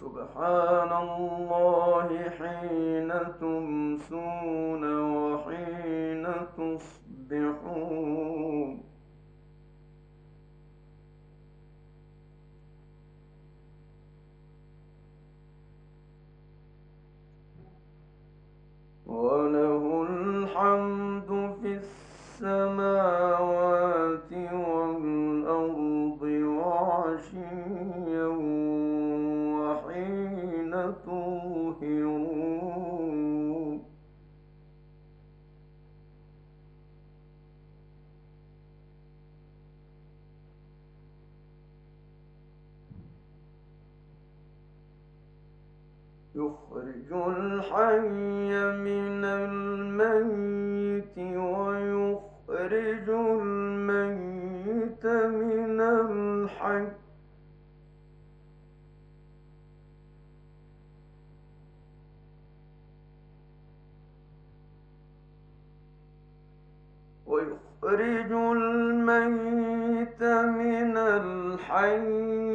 سبحان الله. حي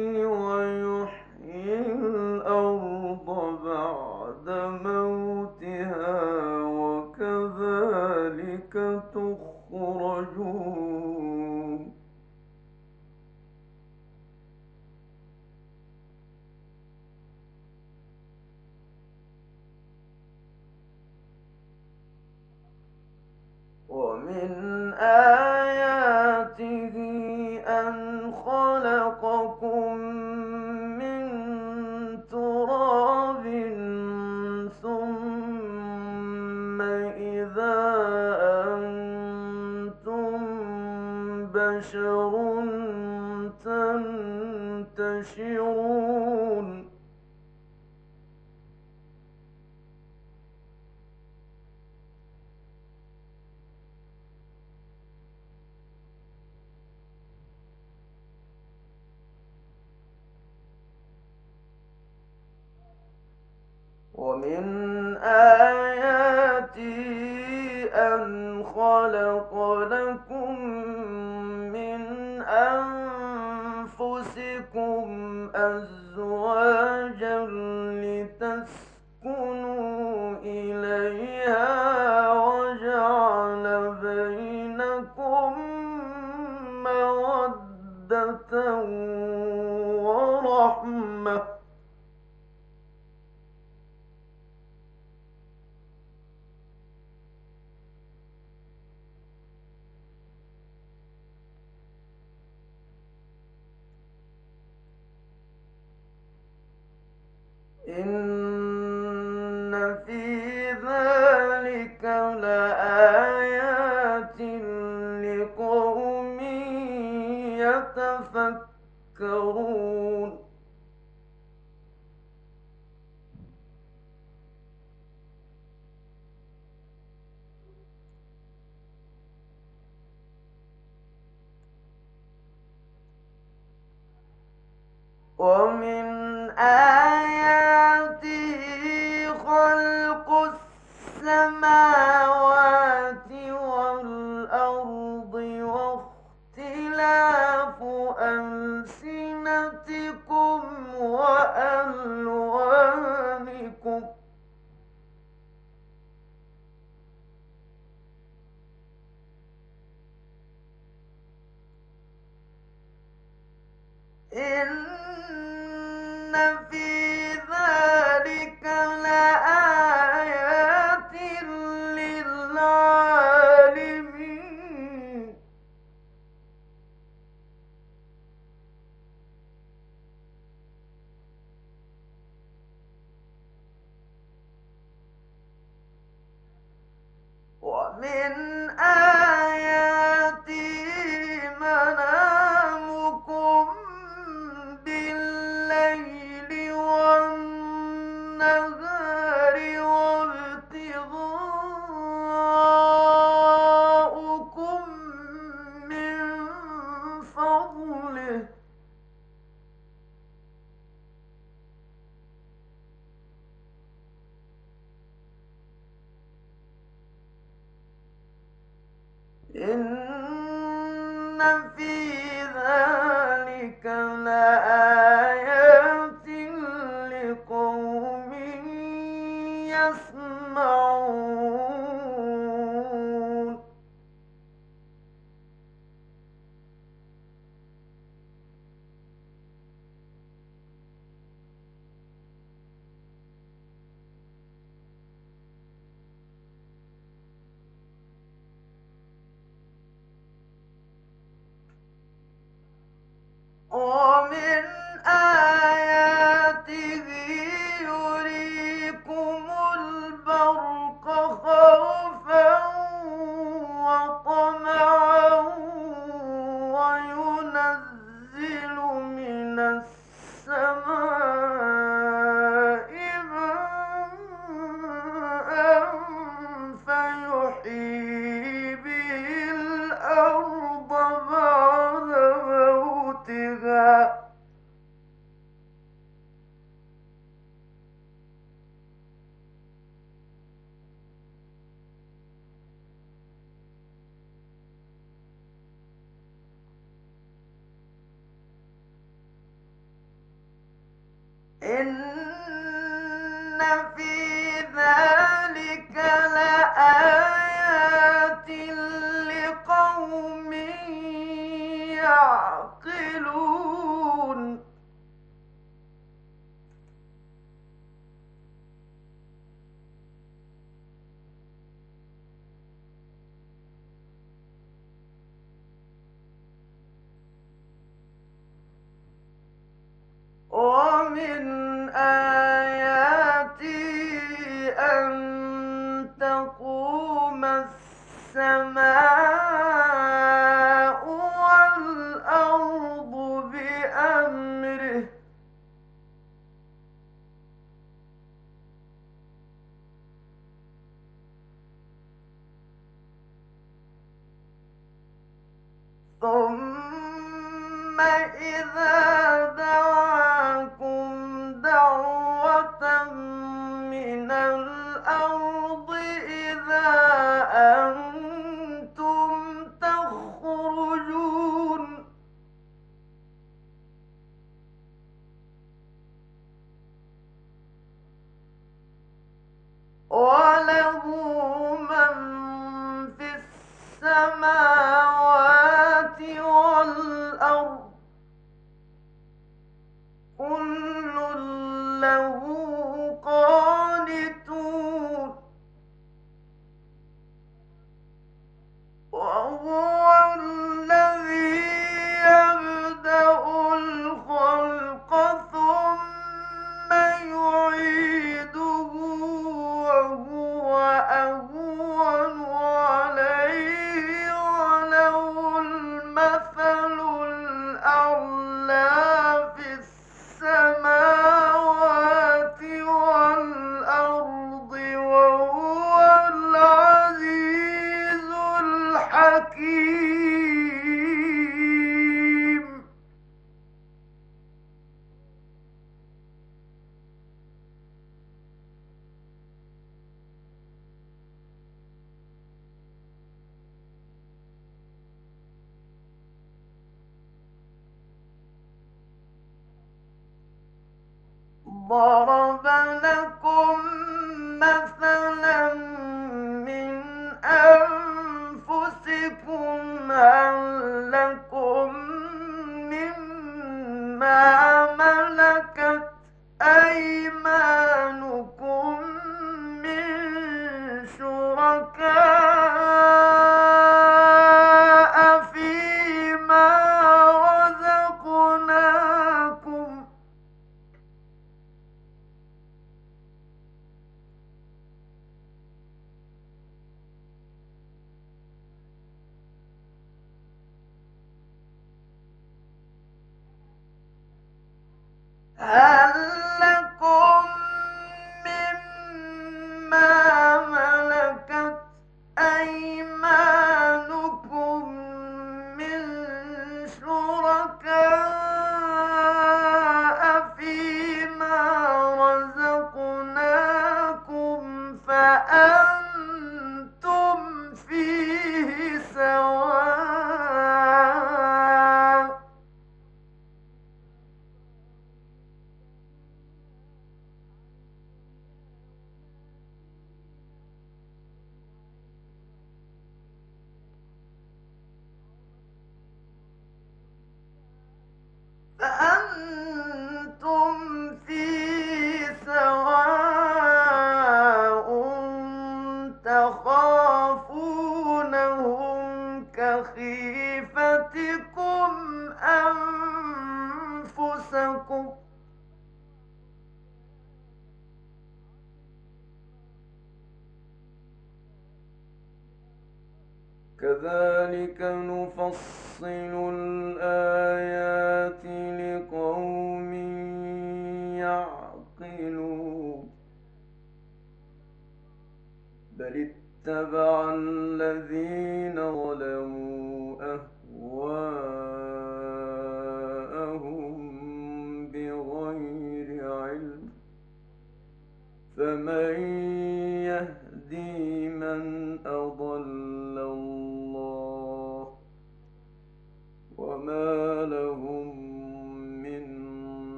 ومن آياته أن خلق لكم إن إن في 啊。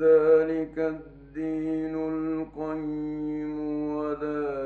ذلك الدين القيم ولكن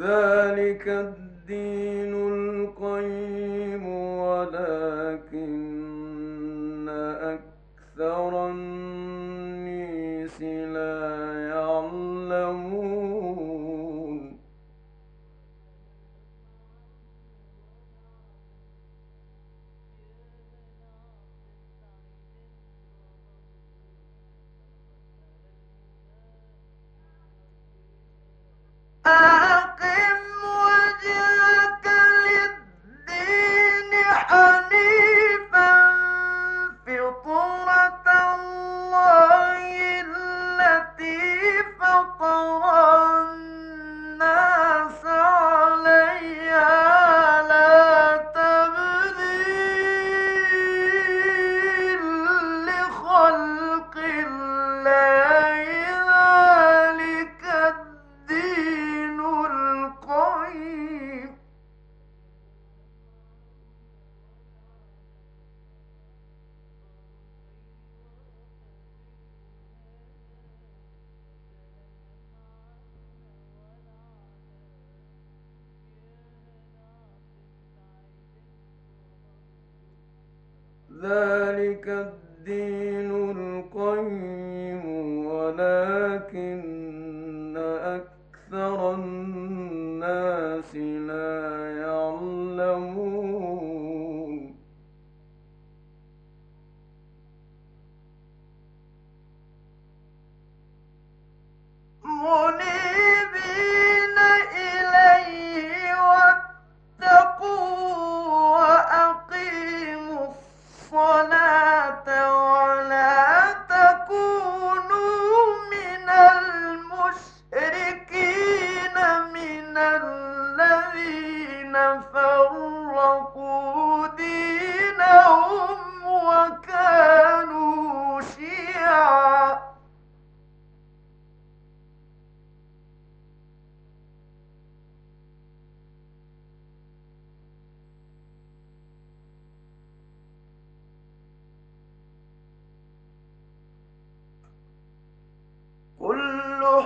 ذلك الدين القيم ولكن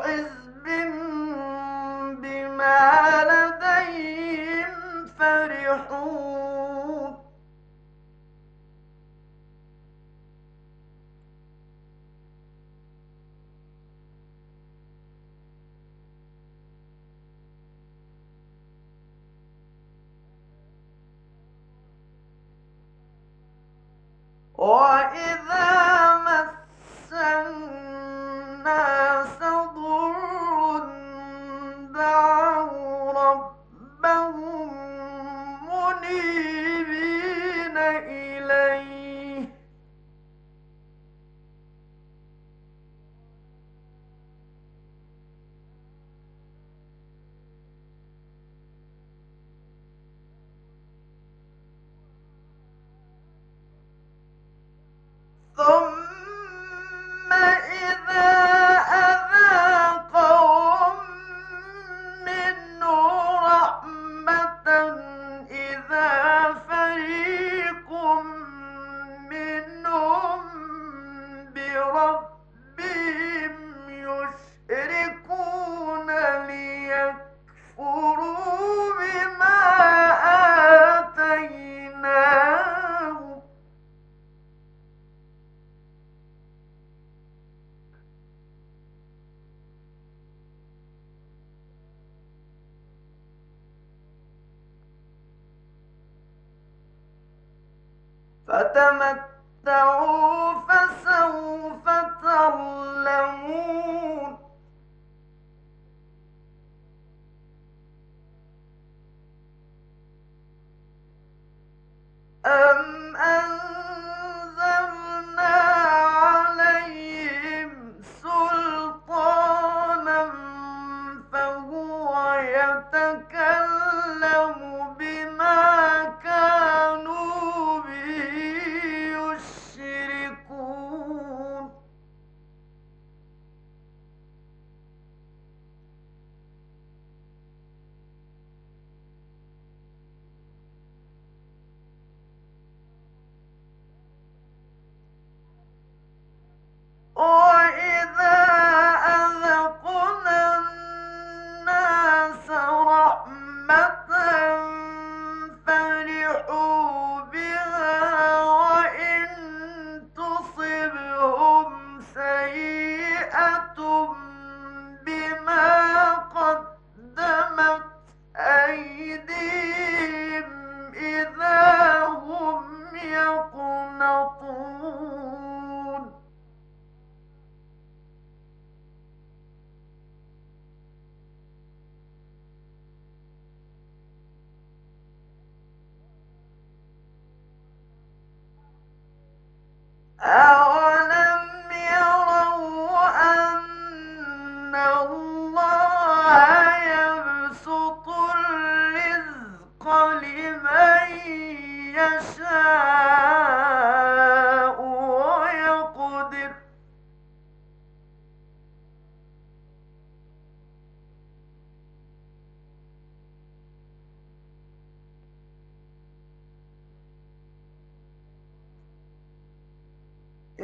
is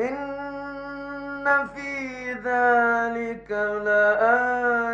إن في ذلك لآيات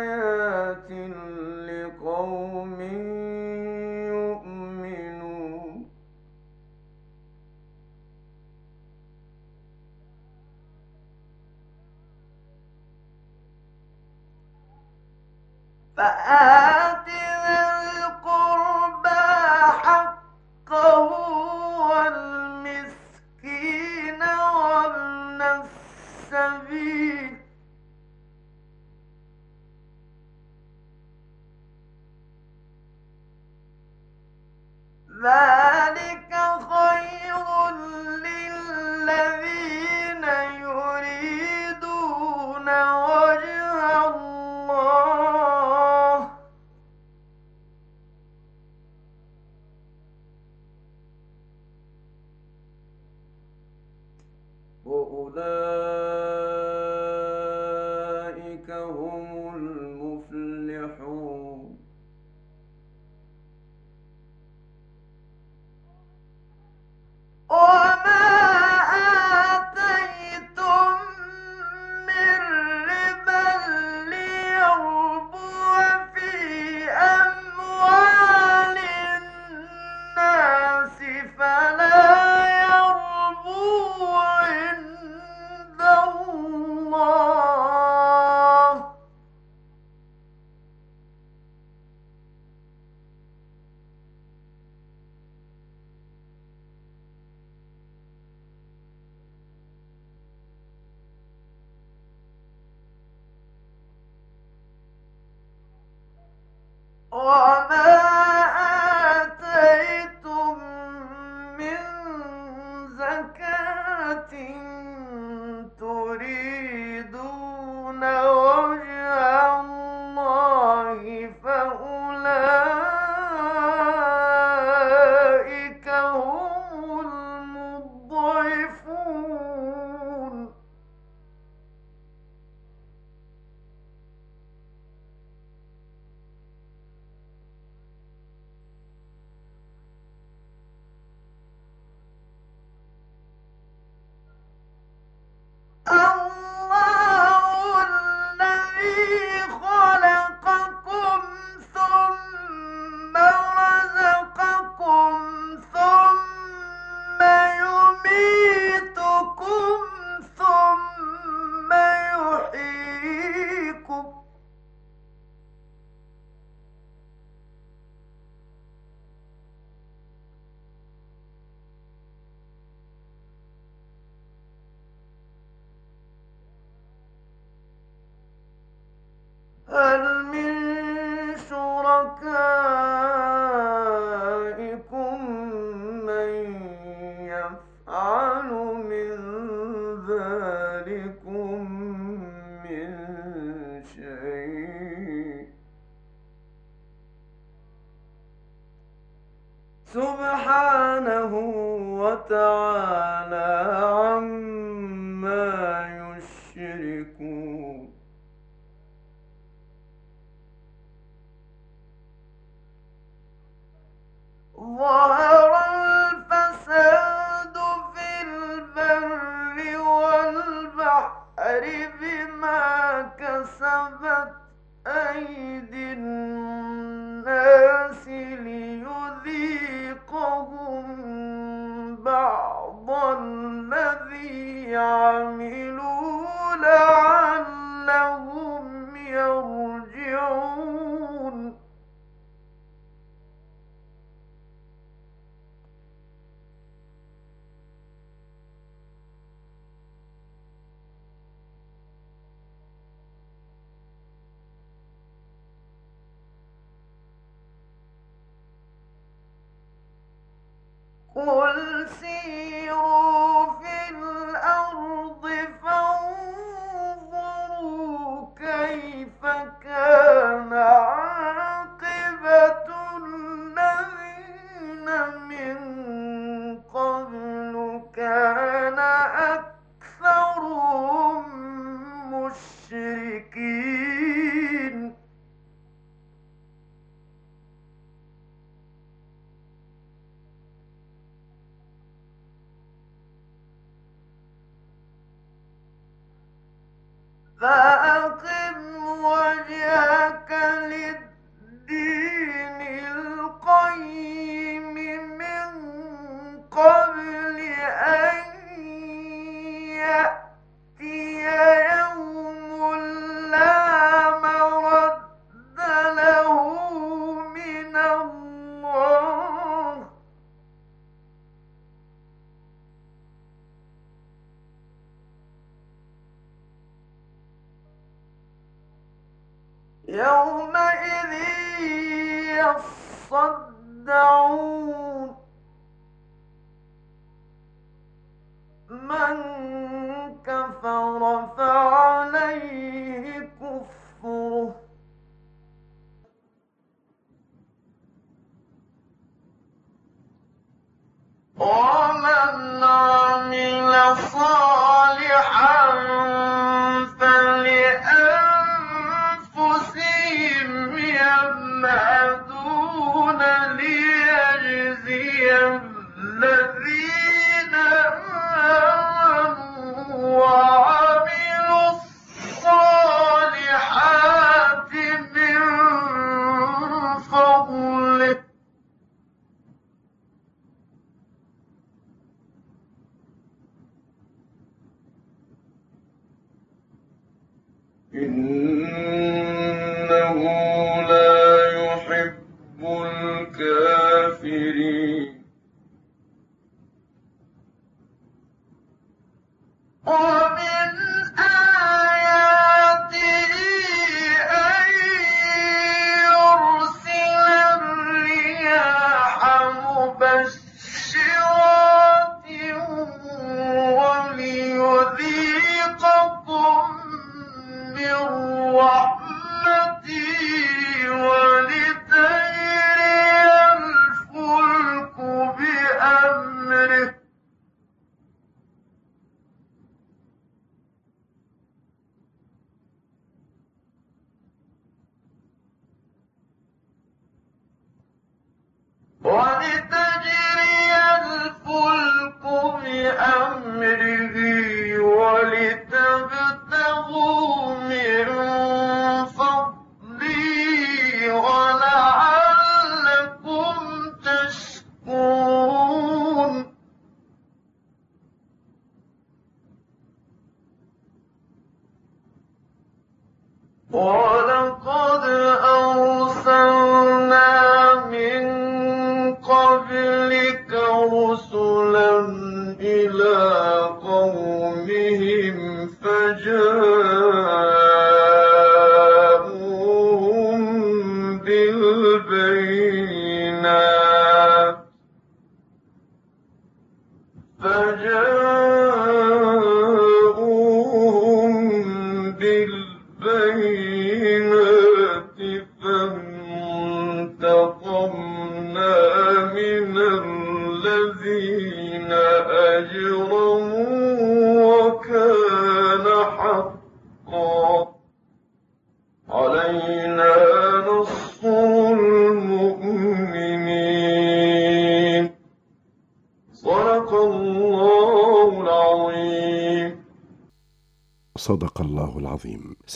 قل سيروا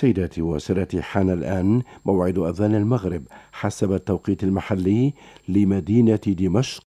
سيداتي وسادتي حان الآن موعد أذان المغرب حسب التوقيت المحلي لمدينة دمشق.